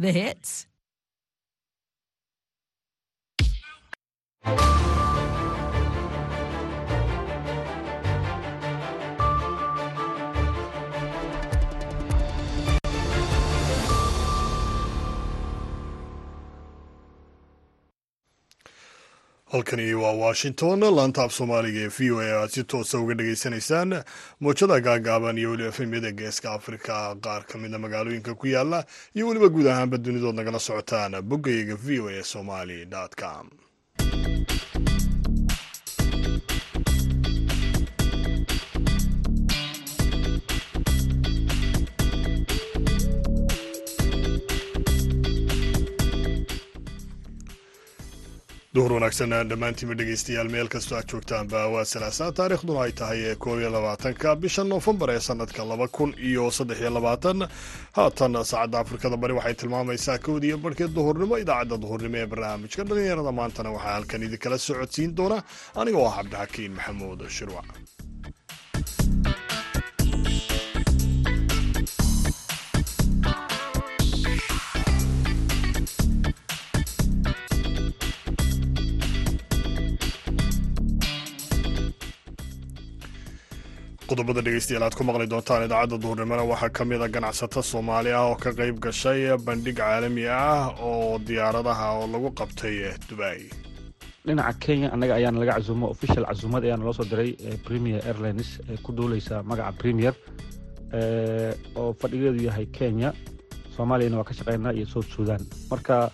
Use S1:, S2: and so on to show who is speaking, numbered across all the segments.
S1: The hits.
S2: Halkani waa washington laanta af soomaaliga ee v o a aad si toosa uga dhageysanaysaan muujada gaagaaban iyo weliba efemyada geeska afrika qaar ka mida magaalooyinka ku yaalla iyo weliba guud ahaanba dunidood nagala socotaan. Boggayga v o a somali com duhur wanaagsan dhammaantiinba dhegeystayaal meel kastoo aad joogtaanba waa salaasaa taariikhduna ay tahay ee koob iyo labaatanka bisha noofembar ee sanadka laba kun iyo saddex iyo labaatan. Haatan saacadda afrikada bari waxay tilmaamaysaa kowda iyo barhkeed duhurnimo idaacadda duhurnimo ee barnaamijka dhallinyarada maantana waxaa halkan idinkala socodsiin doona. Aniga oo ah cabdixakiin maxamuud shirwac qodobada dhegeystayaal aad ku maqli doontaan idaacadda duhurnimona waxaa ka mid a ganacsato soomaali ah oo ka qayb gashay bandhig caalami ah oo diyaaradaha oo lagu qabtay dubai.
S3: Dhinaca kenya annaga ayaana laga casuumo official casuumad ayaana loo soo diray premier airlines ee ku duuleysa magaca premier oo fadhigeedu yahay kenya soomaaliyana waa ka shaqeynaa iyo south sudan. Marka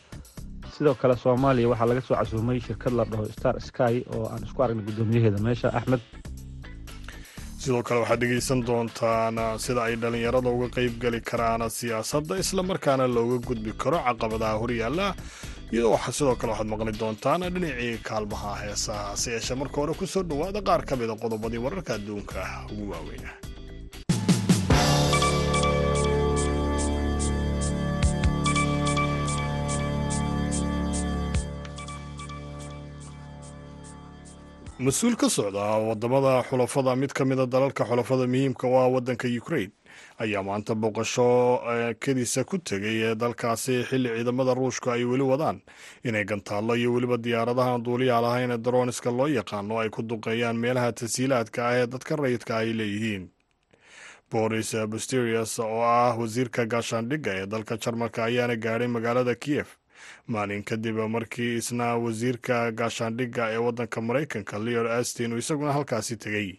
S3: sidoo kale soomaaliya waxaa laga soo casuumay shirkad la dhaho star sky oo aan isku aragnay guddoomiyaheeda meesha axmed
S2: sidoo kale waxaad dhegeysan doontaan sida ay dhallinyarada uga qayb geli karaan siyaasadda islamarkaana looga gudbi karo caqabadaha horyaalla iyadoo sidoo kale waxaad maqli doontaan dhinacii kaalmaha heesaha. Hase yeeshee marka hore ku soo dhowaada qaar ka mida qodobadii wararka adduunka ugu waaweyna mas'uul ka socda waddamada xulafada mid ka mida dalalka xulafada muhiimka oo ah waddanka ukraine ayaa maanta booqasho kediisa ku tegay dalkaasi xilli ciidamada ruushka ay weli wadaan. Inay gantaallo iyo weliba diyaaradaha duuliya lahayn ee daroniska loo yaqaano ay ku duqeeyaan meelaha tasiilaadka ah ee dadka rayidka ay leeyihiin. Boris busterius oo ah wasiirka gaashaandhigga ee dalka jarmalka ayaana gaadhay magaalada kiyef maalin kadib markii isna wasiirka gaashaandhigga ee waddanka maraykanka leor astin uu isaguna halkaasi tegey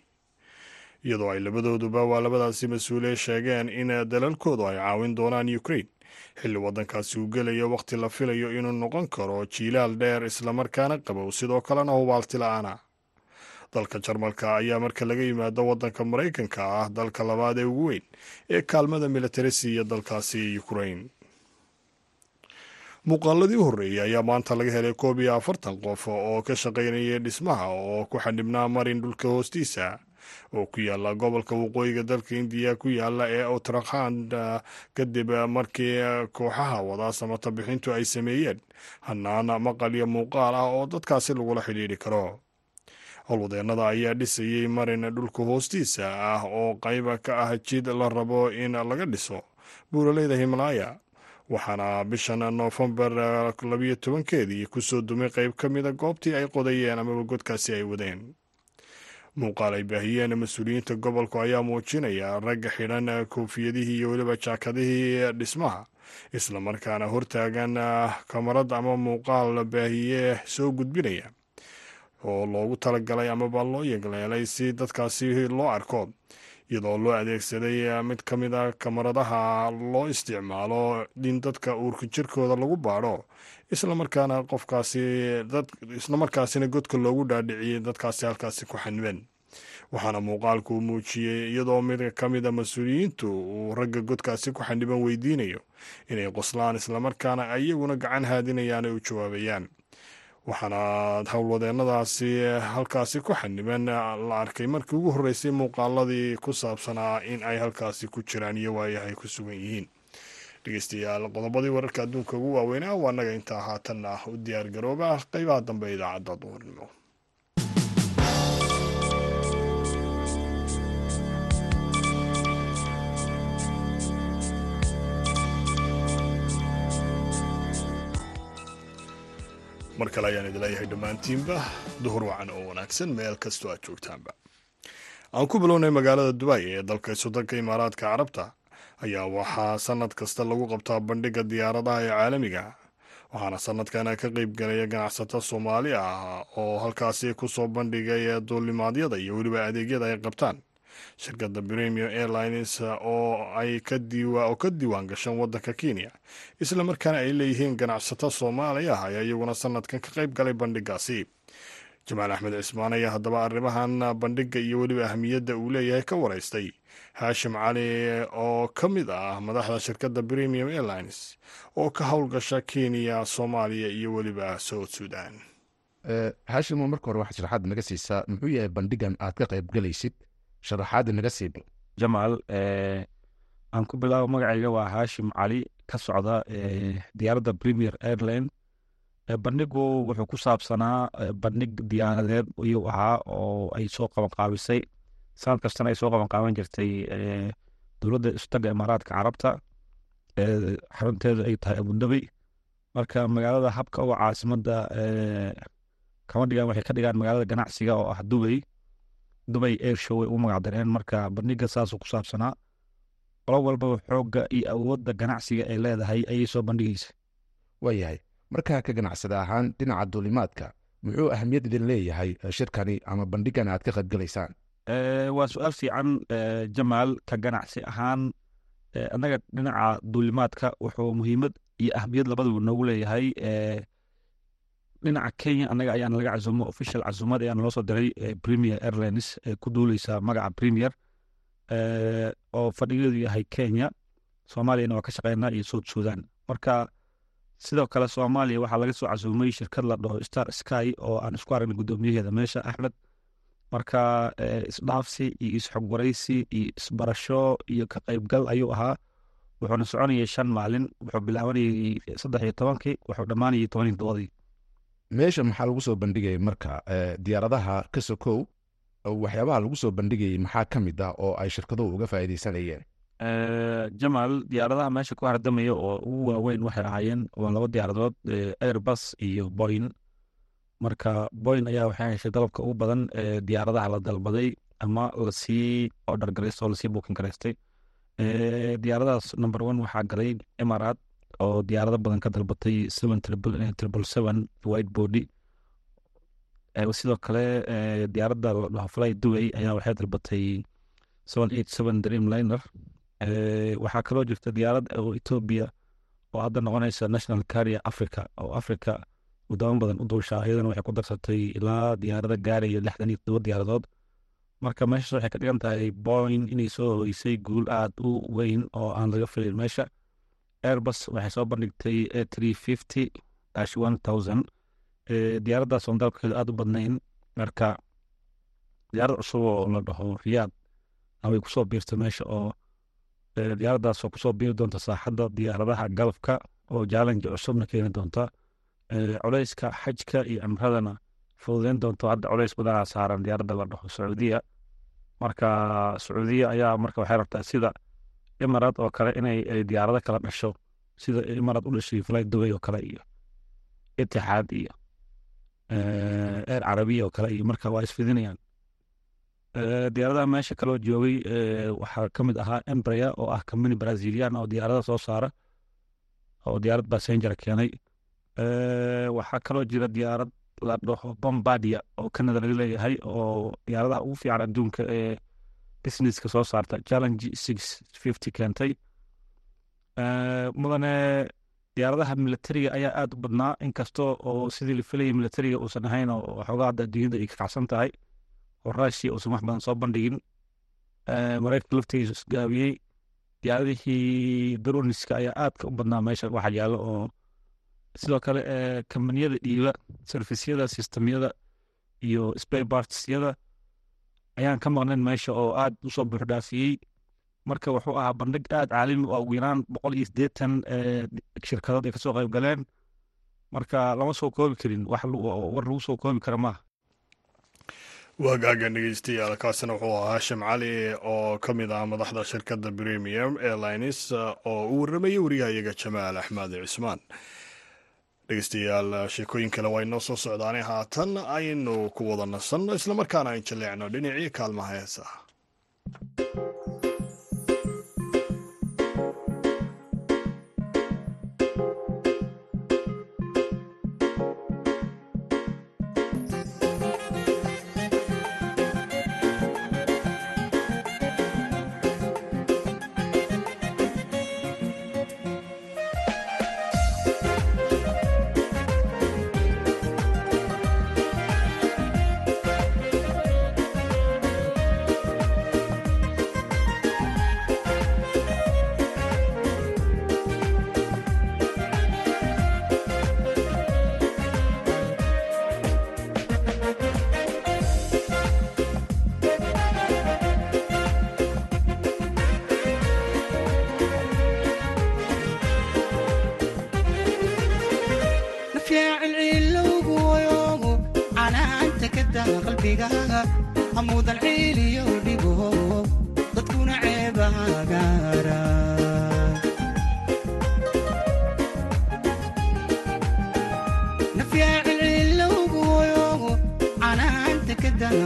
S2: iyadoo ay labadooduba waa labadaasi mas'uule sheegeen in dalalkoodu ay caawin doonaan ukraine. Xilli waddankaasi uu gelayo wakhti la filayo inuu noqon karo jiilaal dheer islamarkaana qabow sidoo kalena hubaalti la'aana. Dalka jarmalka ayaa marka laga yimaado waddanka maraykanka ah dalka labaad ee ugu weyn ee kaalmada militarisi iyo dalkaasi ukraine muuqaaladii u horreeyey ayaa maanta laga helay koob iyo afartan qof oo ka shaqaynayay dhismaha oo ku xadhibnaa marin dhulka hoostiisa. Oo ku yaalla gobolka waqooyiga dalka indiya ku yaalla ee uttarakhand kadib markii kooxaha wada samata bixintu ay sameeyeen hanaan maqal iyo muuqaal ah oo dadkaasi lagula xidhiidhi karo. Howlwadeennada ayaa dhisayey marin dhulka hoostiisa ah oo qayba ka ah jid la rabo in laga dhiso buuraleyda himalaya waxaana bishan noofembar labiyo tobankeedii ku soo dumay qayb ka mida goobtii ay qodayeen amaba godkaasi ay wadeen. Muuqaal ay baahiyeen mas'uuliyiinta gobolku ayaa muujinaya ragga xidhan koofiyadihii iyo weliba jaakadihii dhismaha islamarkaana hortaagan kamarad ama muuqaal baahiye soo gudbinaya oo loogu talagalay amaba loo yegleelay si dadkaasi loo arko iyadoo loo adeegsaday mid ka mid a kamaradaha loo isticmaalo in dadka uurka jirkooda lagu baadho islamarkaana qofkaasi islamarkaasina godka loogu dhaadhiciyey dadkaasi halkaasi ku xaniban waxaana muuqaalku muujiyey iyadoo mid ka mida mas'uuliyiintu uu ragga godkaasi ku xaniban weydiinayo inay qoslaan islamarkaana iyaguna gacan haadinayaan ay u jawaabayaan waxaana howlwadeennadaasi halkaasi ku xaniban la arkay markii ugu horreysay muuqaaladii ku saabsanaa in ay halkaasi ku jiraan iyo waayahay ku sugan yihiin. Dhegeystayaal qodobadii wararka adduunka ugu waaweynaa waa naga intaa haatanna u diyaar garooba qeybaha dambe idaacadda duurnimo mar kale ayaan idin leeyahay dhammaantiinba. Duhur wacan oo wanaagsan meel kastoo aad joogtaanba. Aan ku bilownay magaalada dubay ee dalka isudanka imaaraadka carabta ayaa waxaa sannad kasta lagu qabtaa bandhigga diyaaradaha ee caalamiga waxaana sanadkana ka qeyb galaya ganacsato soomaali ah oo halkaasi ku soo bandhigay duulimaadyada iyo weliba adeegyada ay qabtaan shirkadda premium airlines oo ay ka diiwaan gashan waddanka kenya isla markaana ay leeyihiin ganacsato soomaali ah ayaa iyaguna sanadkan ka qeyb galay bandhigaasi. Jamaal axmed cismaan ayaa haddaba arrimahan bandhigga iyo weliba ahmiyadda uu leeyahay ka waraystay. Haashim cali oo ka mid ah madaxda shirkadda premium airlines oo ka howlgasha kenya soomaaliya iyo weliba south sudan.
S1: Haashimo marka hore waxaad sharaxaad naga siisaa muxuu yahay bandhigan aad ka qayb galaysid sharaxaada naga siiba
S3: jamaal aan ku bilaabo magacayga waa haashim cali ka socda diyaaradda premier airline bandhigu wuxuu ku saabsanaa bandhig diyaaradeed ayuu ahaa oo ay soo qabanqaabisay sanad kastana ay soo qabanqaaban jirtay dowladda istaga imaaraadka carabta xarunteedu ay tahay abudabi marka magaalada habka uga caasimadda kama dhigaan waxay ka dhigaan magaalada ganacsiga oo ah dubay dubay air show ay u magacdareen marka bandhiga saasuu ku saabsanaa. Qolo walbaba xoogga iyo awoodda ganacsiga ay leedahay ayay soo bandhigaysa.
S1: Waayahay markaa ka ganacsada ahaan dhinaca duulimaadka muxuu ahamiyad idin leeyahay shirkani ama bandhigan aad ka qayb galaysaan
S3: waa su'aal fiican jamaal ka ganacsi ahaan annaga dhinaca duulimaadka wuxuu muhiimad iyo ahmiyad labadaba noogu leeyahay dhinaca kenya annaga ayaana laga casumo official casumad ayaana loo soo diray premier airlines ee ku duuleysa magaca premier oo fadhigeedu yahay kenya soomaaliyana waa ka shaqeynaa iyo south sudan. Marka sidoo kale soomaaliya waxaa laga soo casumay shirkad la dhaho star sky oo aan isku aragnay guddoomiyaheeda meesha axmed. Marka isdhaafsi iyo isxogwaraysi iyo isbarasho iyo ka qaybgal ayuu ahaa. Wuxuuna soconayay shan maalin wuxuu bilaabanayay saddex iyo tobankii wuxuu dhammaanayay toban iyo
S1: meesha maxaa lagu soo bandhigayay marka diyaaradaha ka sokow waxyaabaha lagu soo bandhigayay maxaa ka mid ah oo ay shirkaduhu uga faa'iidaysanayeen
S3: jamaal diyaaradaha meesha ku hardamaya oo ugu waaweyn waxay ahaayeen waa laba diyaaradood airbus iyo boyn marka boyn ayaa waxay heshay dalabka ugu badan ee diyaaradaha la dalbaday ama la sii order garaystay oo la sii booking garaystay diyaaradahaas number one waxaa galay emirat oo diyaarado badan ka dalbatay white body. Sidoo kale diyaaradda la dhaho fly dubay ayaa waxay dalbatay seven eight seven dream liner waxaa kaloo jirta diyaarad oo etoobiya oo hadda noqonaysa national carrier africa oo africa wadamo badan u duushaa iyadana waxay ku darsatay ilaa diyaarada gaaraya lixdan iyo todoba diyaaradood marka meeshaas waxay ka dhigan tahay boyn inay soo hoysay guul aada u weyn oo aan laga filin meesha airbus waxay soo bandhigtay diyaaraddaas oon dalabkeedu aada u badnayn marka diyaarad cusub oo la dhaho riyaad way ku soo biirta meesha oo diyaaraddaas oo ku soo biiri doonta saaxadda diyaaradaha galabka oo jaalanji cusubna keeni doonta. Culeyska xajka iyo cimradana fududeyn doonto hadda culeys badanaa saaran diyaaradda la dhaho sacuudiya marka sacuudiya ayaa marka waxay rabtaa sida imarad oo kale inay diyaarado kala dhasho sida imarad u dhashay fly dubay oo kale iyo itixaad iyo eer carabiya oo kale iyo marka waa isfidinayaan diyaaradaha meesha kaloo joogay waxaa ka mid ahaa embrea oo ah company brazilian oo diyaarada soo saara oo diyaarad passenger keenay. Waxaa kaloo jira diyaarad la dhaho bombardia oo canada laga leeyahay oo diyaaradaha ugu fiican adduunka ee businesska soo saarta. Challenge six fifty keentay mudane diyaaradaha militariga ayaa aada u badnaa. Inkastoo oo sidii la filayay militariga uusan ahayn oo xoogaa hadda adduunyada ay ka kacsan tahay oo rushia uusan wax badan soo bandhigin mareykanka laftigiisu isgaabiyey diyaaradihii droniska ayaa aadka u badnaa meesha waxa yaalo oo sidoo kale kambaniyada dhiiba servisyada sistemyada iyo spaybartsyada ayaan ka maqnayn meesha oo aada u soo buuxdhaafiyey marka wuxuu ahaa bandhig aada caalami oo ugu yaraan boqol iyo siddeetan shirkadood ay ka soo qayb galeen. Marka lama soo koobi karin wax war lagu soo koobi kara maaha.
S2: Waagaaga dhegeystayaal kaasina wuxuu ahaa haashim cali oo ka mid ah madaxda shirkadda premium airlines oo u warramayay wariyahayaga jamaal axmed cismaan dhegeystayaal sheekooyin kale waa inoo soo socdaane. Haatan aynu ku wada nasanno islamarkaana ayn jaleecno dhinacii kaalmaha heesaha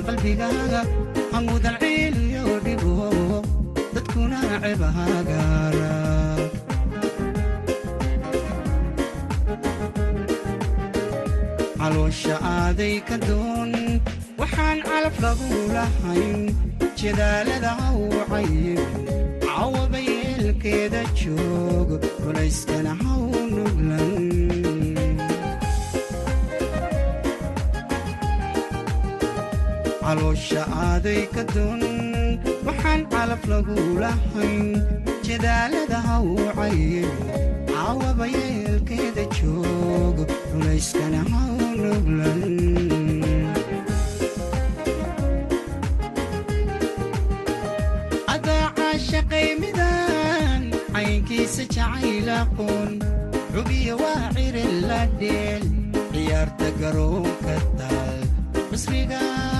S4: qalbigaaga hamuudan ciiliyo dhigo dadkuna ceebahagaara caloosha aaday ka doon waxaan calaf lagu lahayn jadaalada hawcayin cawaba yeelkeeda joog culayskana haw nuglan caloosha aaday ka doon waxaan calaf lagu lahayn jadaalada hawcayin cawaba yeelkeeda joog culayskana la dheel ciyaarta garoonka taal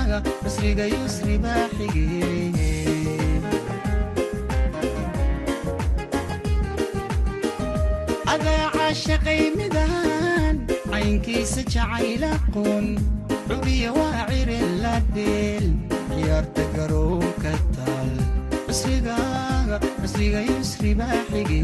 S4: cusrigaaga cusriga yusri baa xige adaaca shaqaymidan caynkiisa jacaylaqoon xubiya waa cirin la dheel ciyaarta garoonka taal. Cusriga yusri baa xige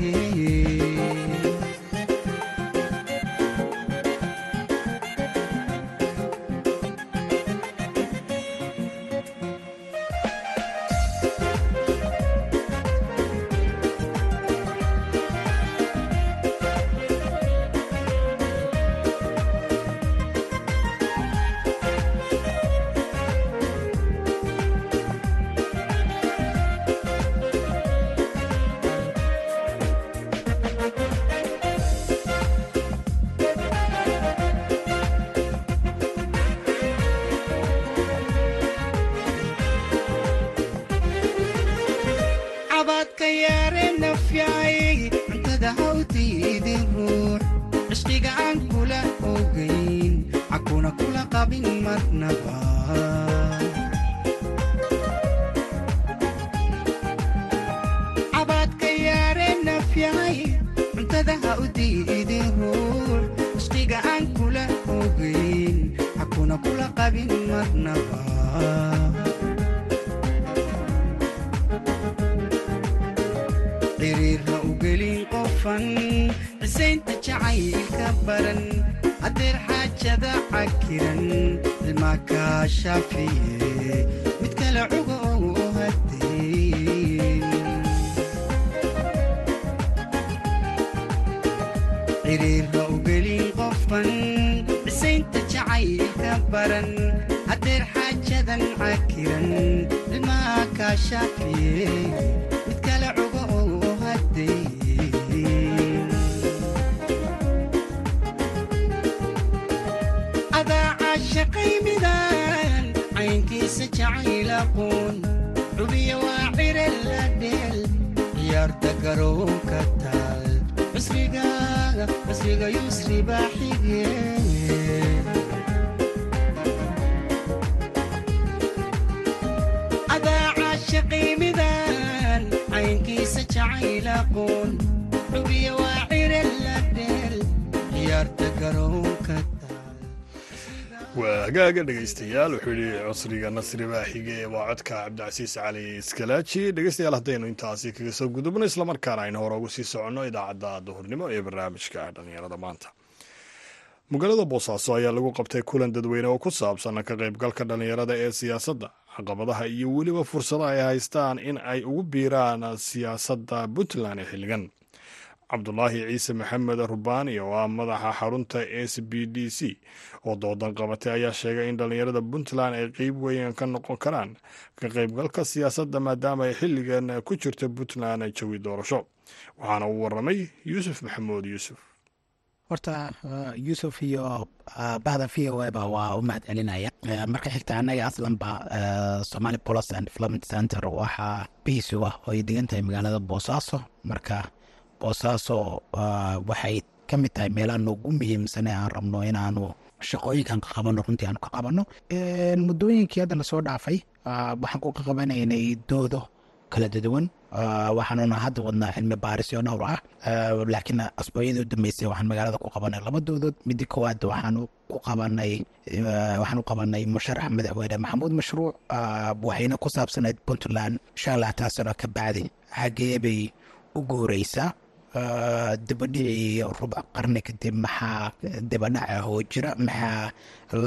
S4: cakiran ilmaa kaa shaafiye mid kale cuga oo hadeen xiriirna u gelin qofan cisaynta jacaylka baran haddeer xaajadan cakiran ilmaa kaa shaafiye mid kale cuga oo hadeen caynkiisa jacaylaqoon cubiya waa cire la dheel ciyaarta garoonka taal cusrigaaga cusriga yusri baa xige adaaca shaqaymidan caynkiisa jacaylaqoon xubiya waa cire la dheel ciyaarta garoonka
S2: waa hagaaga dhegaystayaal wuxuu yidhi cusriga nasri baaxige waa codka cabdicasiis cali iskalaaji dhegaystayaal haddaynu intaasi kaga soo gudubno islamarkaana aynu hore ugu sii soconno idaacadda duhurnimo ee barnaamijka dhallinyarada maanta. Magaalada boosaaso ayaa lagu qabtay kulan dadweyne oo ku saabsan ka qaybgalka dhallinyarada ee siyaasadda. Caqabadaha iyo weliba fursadaha ay haystaan in ay ugu biiraan siyaasadda puntland ee xilligan cabdulaahi ciise maxamed rubaani oo ah madaxa xarunta s b d c oo doodan qabatay ayaa sheegay in dhallinyarada puntland ay qeyb weyn ka noqon karaan ka qaybgalka siyaasadda maadaama ay xilligan ku jirto puntland jawi doorasho. Waxaana uu waramay yuusuf maxamuud yuusuf.
S5: Horta yuusuf iyo bahda v o ba waa u mahad celinaya marka xigta annaga aslanba somali policy and development center waxaa biisu ah oo ay degan magaalada boosaaso marka boosaaso waxay ka mid tahay meelaha noogu muhiimsan ee aan rabno inaanu shaqooyinkan ka qabano runtii aanu ka qabano. Muddooyinkii hadda la soo dhaafay waxaan ku qaqabanaynay doodo kala daduwan waxaanuna hadda wadnaa cilmi baarisyo ah. Laakiin asbooyadii u dambeysay waxaan magaalada ku qabanay laba doodood. Midda koowaad waxaanu ku qabanay waxaan qabanay musharax madaxweyne maxamuud mashruuc. Waxayna ku saabsanayd puntland shan labaatan sano ka bacdi xaggee bay u guureysaa dibadhicii rubac qarni kadib maxaa dibadhac ah oo jira maxaa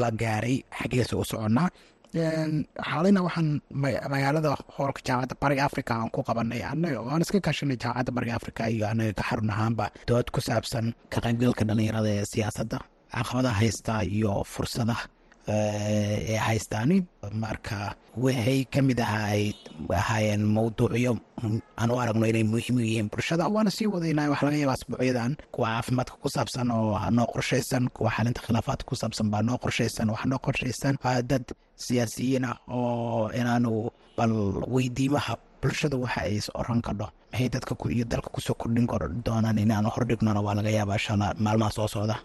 S5: la gaaray xaggeesa u soconnaa xaalina waxaan magaalada hoolka jaamacadda bariga africa aan ku qabanay anaga waan iska kaashanay jaamacadda bariga africa iyo anaga ka xarun ahaanba. Dood ku saabsan ka qaybgalka dhalinyarada ee siyaasadda caqabadaha haysta iyo fursadaha ee haystaani marka waxay ka mid ahaa ahaayeen mawduucyo. Aan u aragno inay muhiim u yihiin bulshada. Waana sii wadaynaa wax laga yaaba asbuucyadan kuwa caafimaadka ku saabsan oo noo qorshaysan kuwa xalinta khilaafaadka ku saabsan baa noo qorshaysan wax noo qorshaysan dad siyaasiyiin ah oo inaanu bal weydiimaha bulshada waxa ay is oran kadho maxay dadka iyo dalka ku soo kordhin doonaan inaanu hordhignona waa laga yaabaa shala maalmaha soo socda.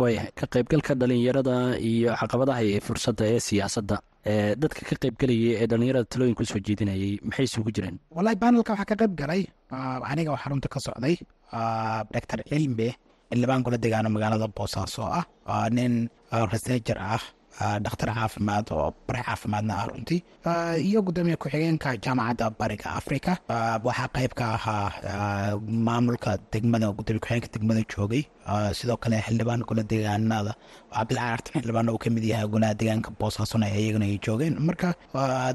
S6: Waayahay ka qaybgalka dhalinyarada iyo caqabadaha iyo fursadda ee siyaasadda dadka ka qaybgelayay ee dhalinyarada talooyinka u soo jeedinayay maxay isugu jireen?
S5: Wallahi banelka waxaa ka qayb galay. Aniga oo xarunta ka socday doctor cilmbe xildhibaan kula degaano magaalada boosaaso ah. Nin resejer ah dhakhtar caafimaad oo bare caafimaadna ah runtii iyo gudoomiye ku-xigeenka jaamacadda bariga africa waxaa qayb ka ahaa maamulka degmada gudoomiye ku-xigeenka degmada joogay sidoo kale xildhibaan gula deegaanada cabdilcali artan xildhibaan uu ka mid yahay golaha deegaanka boosaasona iyaguna ay joogeen marka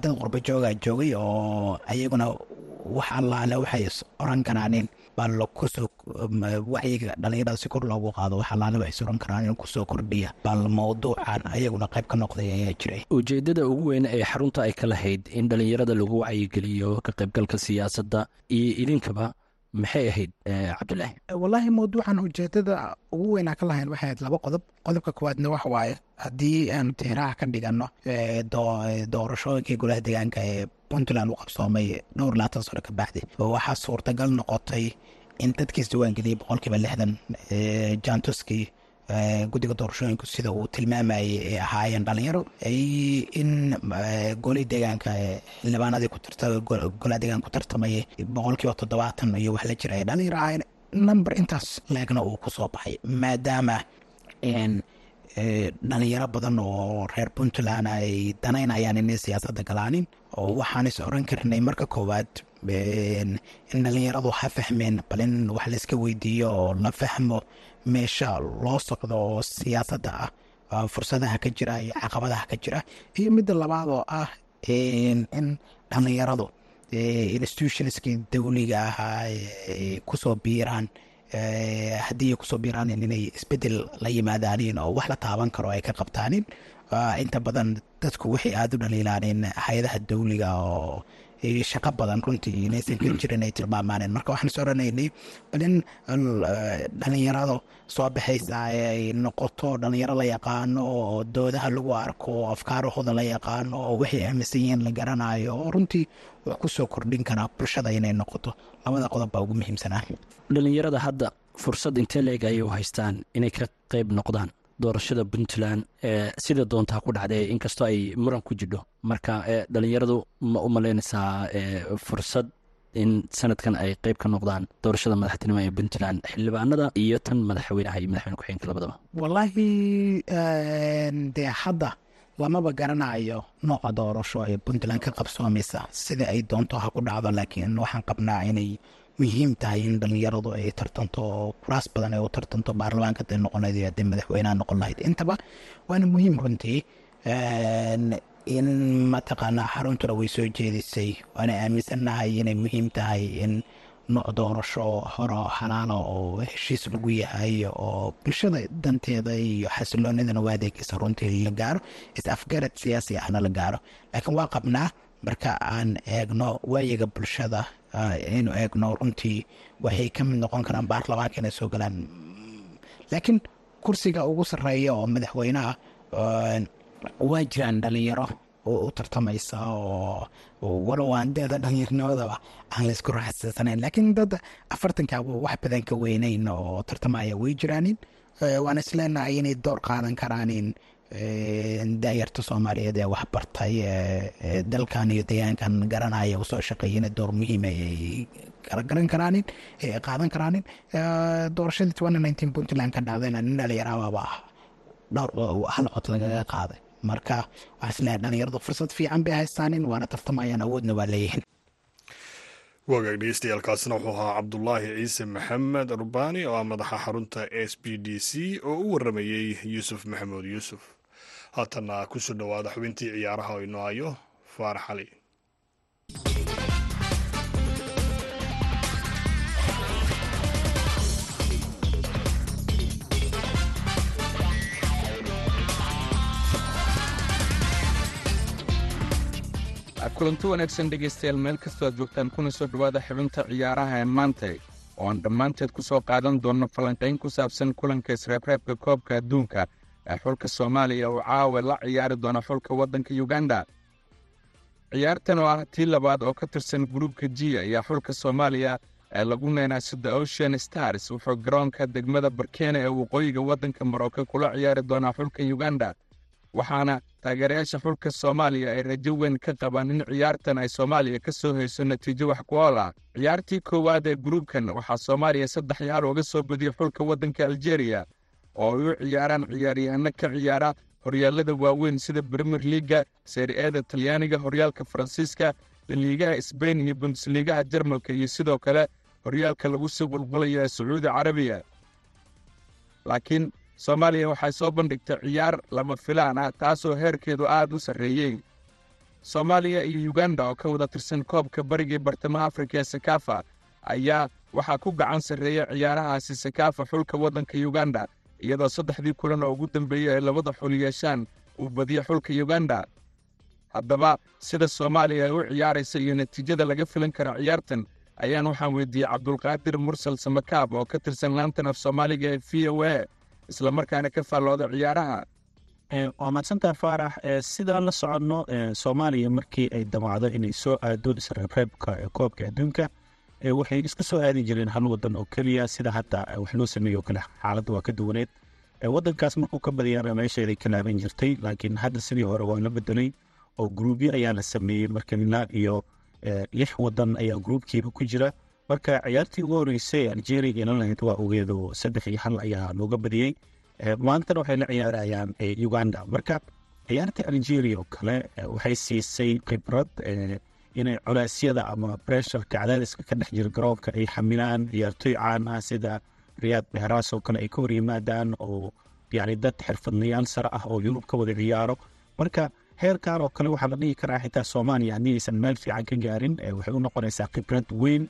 S5: dad qurba jooga joogay oo ayaguna wax allaale waxay oran karaaneen baa lakusoo wacyiga dhalinyarada si kor loogu qaado wax allaale waxay is oran karaan in ku soo kordhiya bal mawduucan ayaguna qayb ka noqday ayaa jiray
S6: ujeeddada ugu weyn ee xarunta ay ka lahayd in dhalinyarada lagu wacyigeliyo ka qaybgalka siyaasadda iyo idinkaba maxay ahayd cabdulaahi
S5: wallaahi mawduucan ujeedada ugu weynaa ka lahayn waxay ahayd laba qodob. Qodobka koowaadna wax waaye haddii aanu tixraaca ka dhigano doorashooyinkii golaha deegaanka ee puntland u qabsoomay dhowr labaatan sano ka bacdi waxaa suurtagal noqotay in dadkiis diiwaangeliyay boqolkiiba lixdan jantuskii guddiga doorashooyinku sida uu tilmaamayay ay ahaayeen dhalinyaro in golii deegaanka xildhibaanadii golaha deegaanka ku tartamayay boqolkiiba toddobaatan iyo wax la jira ay dhalinyaro ahaayeen number intaas leegna uu ku soo baxay maadaama dhalinyaro badan oo reer puntland ay danaynayaan inay siyaasadda galaanin oo waxaan is oran karnay marka koowaad in dhalinyaradu ha fahmeen bal in wax layska weydiiyo oo la fahmo meesha loo socdo oo siyaasadda ah. Fursadaha ka jira iyo caqabadaha ka jira. Iyo midda labaad oo ah in dhalinyaradu institutionskii dawliga ahaa ku soo biiraan haddii ay ku soo biiraan inay isbeddel la yimaadaanin oo wax la taaban karo ay ka qabtaanin inta badan dadku waxay aada u dhaliilaaneen hay'adaha dawliga oo shaqo badan runtii inaysan ka jirin ay tilmaamaaneen marka waxaan is oranaynay bal in dhalinyarado soo baxaysa ay noqoto dhalinyaro la yaqaano oo doodaha lagu arko afkaarahooda la yaqaano oo waxay aaminsan yihiin la garanayo oo runtii wax ku soo kordhin karaa bulshada inay noqoto. Labada qodob baa ugu muhiimsanaa.
S6: Dhalinyarada hadda fursad intee leeg ayay u haystaan inay ka qayb noqdaan doorashada puntland sida doontaa ku dhacday inkastoo ay muran ku jidho. Marka dhalinyaradu ma u malaynaysaa fursad in sanadkan ay qeyb ka noqdaan doorashada madaxtinimo ee puntland xildhibaanada iyo tan madaxweynaha iyo madaxweyne ku-xigeenka labadaba.
S5: Wallaahi dee hadda lamaba garanayo nooca doorasho ee puntland ka qabsoomaysa sida ay doonto ha ku dhacdo laakiin waxaan qabnaa inay muhiim tahay in dhalinyaradu ay tartanto kuraas badan ay u tartanto baarlamaanka haday noqon lahayd iyo haday madaxweynaha noqon lahayd. Intaba waana muhiim runtii in mataqaanaa xaruntuna way soo jeedisay waana aaminsannahay inay muhiim tahay in nooc doorasho horo xalaalo oo heshiis lagu yahay oo bulshada danteeda iyo xasiloonidana waa adeegaysa runtii la gaaro is afgarad siyaasi ahna la gaaro. Laakiin waa qabnaa marka aan eegno waayiga bulshada aynu eegno runtii waxay ka mid noqon karaan baarlamaanka inay soo galaan. Laakiin kursiga ugu sarreeya oo madaxweynaha waa jiraan dhalinyaro oo u tartamaysa oo walow aan deeda dhalinyarnimadaba aan laysku raaxsaysanayn laakiin dad afartankaaba wax badan ka weynayn oo tartamaya way jiraanin waan isleenahay inay door qaadan karaanin daayarta soomaaliyeed ee wax bartay ee dalkan iyo deegaankan garanaya u soo shaqeeyana door muhiima ay garagaran karaanin qaadan karaanin. Doorashadii puntland ka dhacdayna nin dhalinyaraababa ah. Dhowr hal cod lagaga qaaday. Marka waxaa is leeyahay dhalinyaradu fursad fiican bay haystaanin waana tartamayaan awoodna waa leeyihiin
S2: wagaag dhegeystayaaalkaasina wuxuu ahaa cabdulaahi ciise maxamed rubaani oo ah madaxa xarunta s b d c oo u waramayey yuusuf maxamuud yuusuf haatanna ku soo dhowaada xubintii ciyaaraha oo inoo hayo faarax cali
S7: kulanti wanaagsan dhegaystayaal meel kastoo aad joogtaan kuna soo dhowaada xibinta ciyaaraha ee maantay oo aan dhammaanteed ku soo qaadan doonno falanqayn ku saabsan kulanka isreebreebka koobka adduunka xulka soomaaliya uu caawa la ciyaari doona xulka waddanka yuganda ciyaartan oo ah tii labaad oo ka tirsan gruubka g ayaa xulka soomaaliya ee lagu neenaaso the ocean stars. Wuxuu garoonka degmada barkeena ee waqooyiga waddanka marocco kula ciyaari doonaa xulka yuganda waxaana taageerayaasha xulka soomaaliya ay rajo weyn ka qabaan in ciyaartan ay soomaaliya ka soo hayso natiijo wax ku ool ah. Ciyaartii koowaad ee gruubkan waxaa soomaaliya saddex ciyaar uga soo badiyey xulka waddanka aljeeriya oo ay u ciyaaraan ciyaaryahanno ka ciyaara horyaalada waaweyn sida bremier liaga seeri-eeda talyaaniga horyaalka faransiiska liigaha sbain iyo bundesliigaha jarmalka iyo sidoo kale horyaalka lagu soo qulqulayo ee sacuudi carabiya. Laakiin soomaaliya waxay soo bandhigtay ciyaar lama filaan ah taasoo heerkeedu aad u sarreeyey. Soomaaliya iyo yuganda oo ka wada tirsan koobka barigii bartamaha afrika ee sakaafa ayaa waxaa ku gacan sarreeya ciyaarahaasi sakaafa xulka waddanka yuganda iyadoo saddexdii kulan oo ugu dambeeyey ay labada xul yeeshaan uu badiyo xulka yuganda haddaba sida soomaaliya ay u ciyaaraysa iyo natiijada laga filan kara ciyaartan ayaan waxaan weydiiyey cabdulqaadir mursal samakaab oo ka tirsan laantan af soomaaliga ee v o a isla markaana ka faallooda ciyaaraha.
S8: Waa mahadsantaha faarax. Sidaan la soconno soomaaliya markii ay damacdo inay soo aado isreebreebka koobka adduunka waxay iska soo aadi jireen hal wadan oo keliya sida hadda wax loo sameeyo o kale. Xaaladda waa ka duwaneed. Wadankaas markuu ka badiyana meesheeday ka laaban jirtay laakiin hadda sidii hore waa la bedelay oo gruubyo ayaa la sameeyey. Marka ilaa iyo lix wadan ayaa gruubkiiba ku jira. Marka ciyaartii ugu horeysay algeria yeelan lahayd waa ogeedo saddex iyo hal ayaa looga badiyey maantana waxay la ciyaarayaan uganda. Marka ciyaarta algeria oo kale waxay siisay khibrad inay culeysyada ama bresharka cadaadiska ka dhex jira garoonka ay xamilaan ciyaartoy caan ah sida riyaad behraas oo kale ay ka hor yimaadaan oo yani dad xirfadlayaal sare ah oo yurub ka wada ciyaaro. Marka heerkan oo kale waxaa la dhihi karaa xitaa soomaaliya haddii aysan meel fiican ka gaarin waxay u noqonaysaa khibrad weyn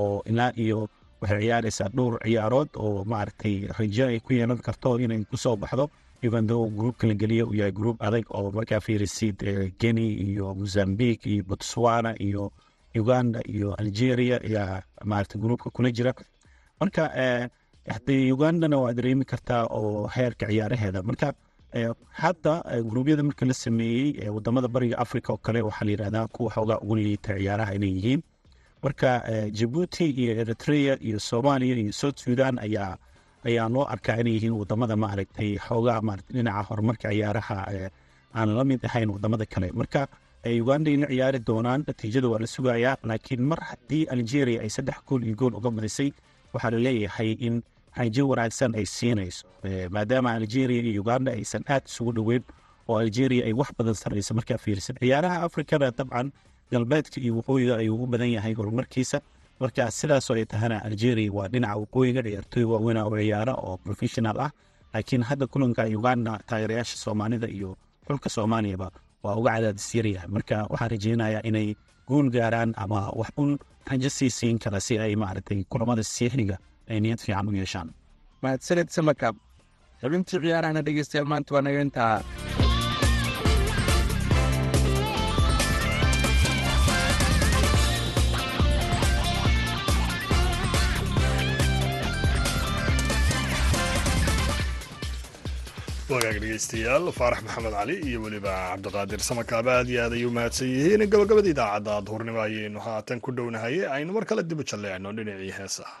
S8: oo ilaa iyo waxay ciyaaraysaa dhowr ciyaarood oo maaragtay rajo ay ku yeelan karto inay ku soo baxdo evando gruubka la geliya uu yahay gruub adag oo markaa fiirisid geni iyo mozambique iyo botswana iyo uganda iyo algeria ayaa maaragtay gruubka kula jira. Marka hadee ugandana waa dareemi kartaa oo heerka ciyaaraheeda marka hadda gruubyada marka la sameeyey waddamada bariga africa oo kale waxaa la yidhahdaa kuwa xoogaa ugu liita ciyaaraha inay yihiin. Marka jabuuti iyo eritrea iyo soomaaliya iyo south sudan ayaa ayaa loo arkaa inay yihiin waddamada maaragtay xoogaa maarata dhinaca horumarka ciyaaraha aan la mid ahayn waddamada kale. Marka ugandayna ciyaari doonaan natiijada waa la sugayaa laakiin mar haddii algeria ay saddex gool iyo gool uga badisay waxaa la leeyahay in rajo wanaagsan ay siinayso maadaama algeria iyo uganda aysan aad isugu dhoweyn oo algeria ay wax badan sarreyso markaa fiirsan ciyaaraha afrikana dabcan galbeedka iyo waqooyiga ayuu u badan yahay horumarkiisa marka sidaasoo ay tahana algeria waa dhinaca waqooyiga ciyaartooy waaweyn oo ciyaara oo professional ah. Laakiin hadda kulanka uganda taageerayaasha soomaalida iyo xulka soomaaliyaba waa uga cadaadis yaryahay marka waxaan rajeynayaa inay guul gaaraan ama wax un rajo sii siin kara si ay maaragtay kulamada siixniga ay niyad fiican u yeeshaan.
S7: Mahadsaned samakaab xubintii ciyaarahana dhegeystayaal maanta waa naga intaa
S9: wagaag dhegeystayaal faarax maxamed cali iyo weliba cabdiqaadir samakaaba aad iyo aad ayay u mahadsan yihiin. Gabagabada idaacadda duhurnimo ayaynu haatan ku dhownahay. Aynu mar kale dib u jalleecno dhinacii heesaha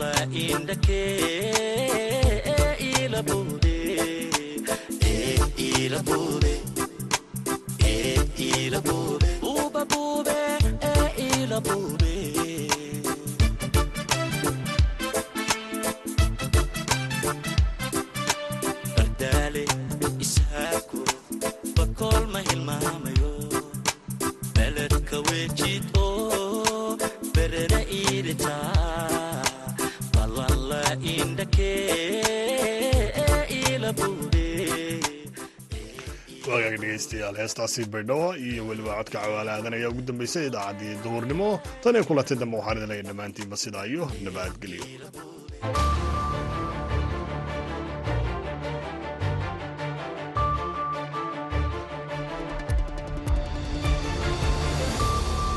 S9: wagaag dhegeystayaal heestaasi baydhabo iyo weliba codka cawaale aadan ayaa ugu dambeysay idaacaddii duhurnimo. Tan iyo kulatay dambe waxaan idin leeya dhammaantiinba sidaa iyo nabadgelyo